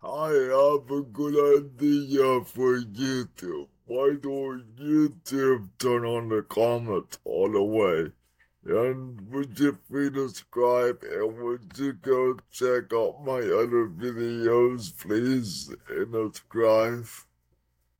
I have a good idea for YouTube. Why don't YouTube turn on the comments all the way? And would you please subscribe and would you go check out my other videos, please, and subscribe?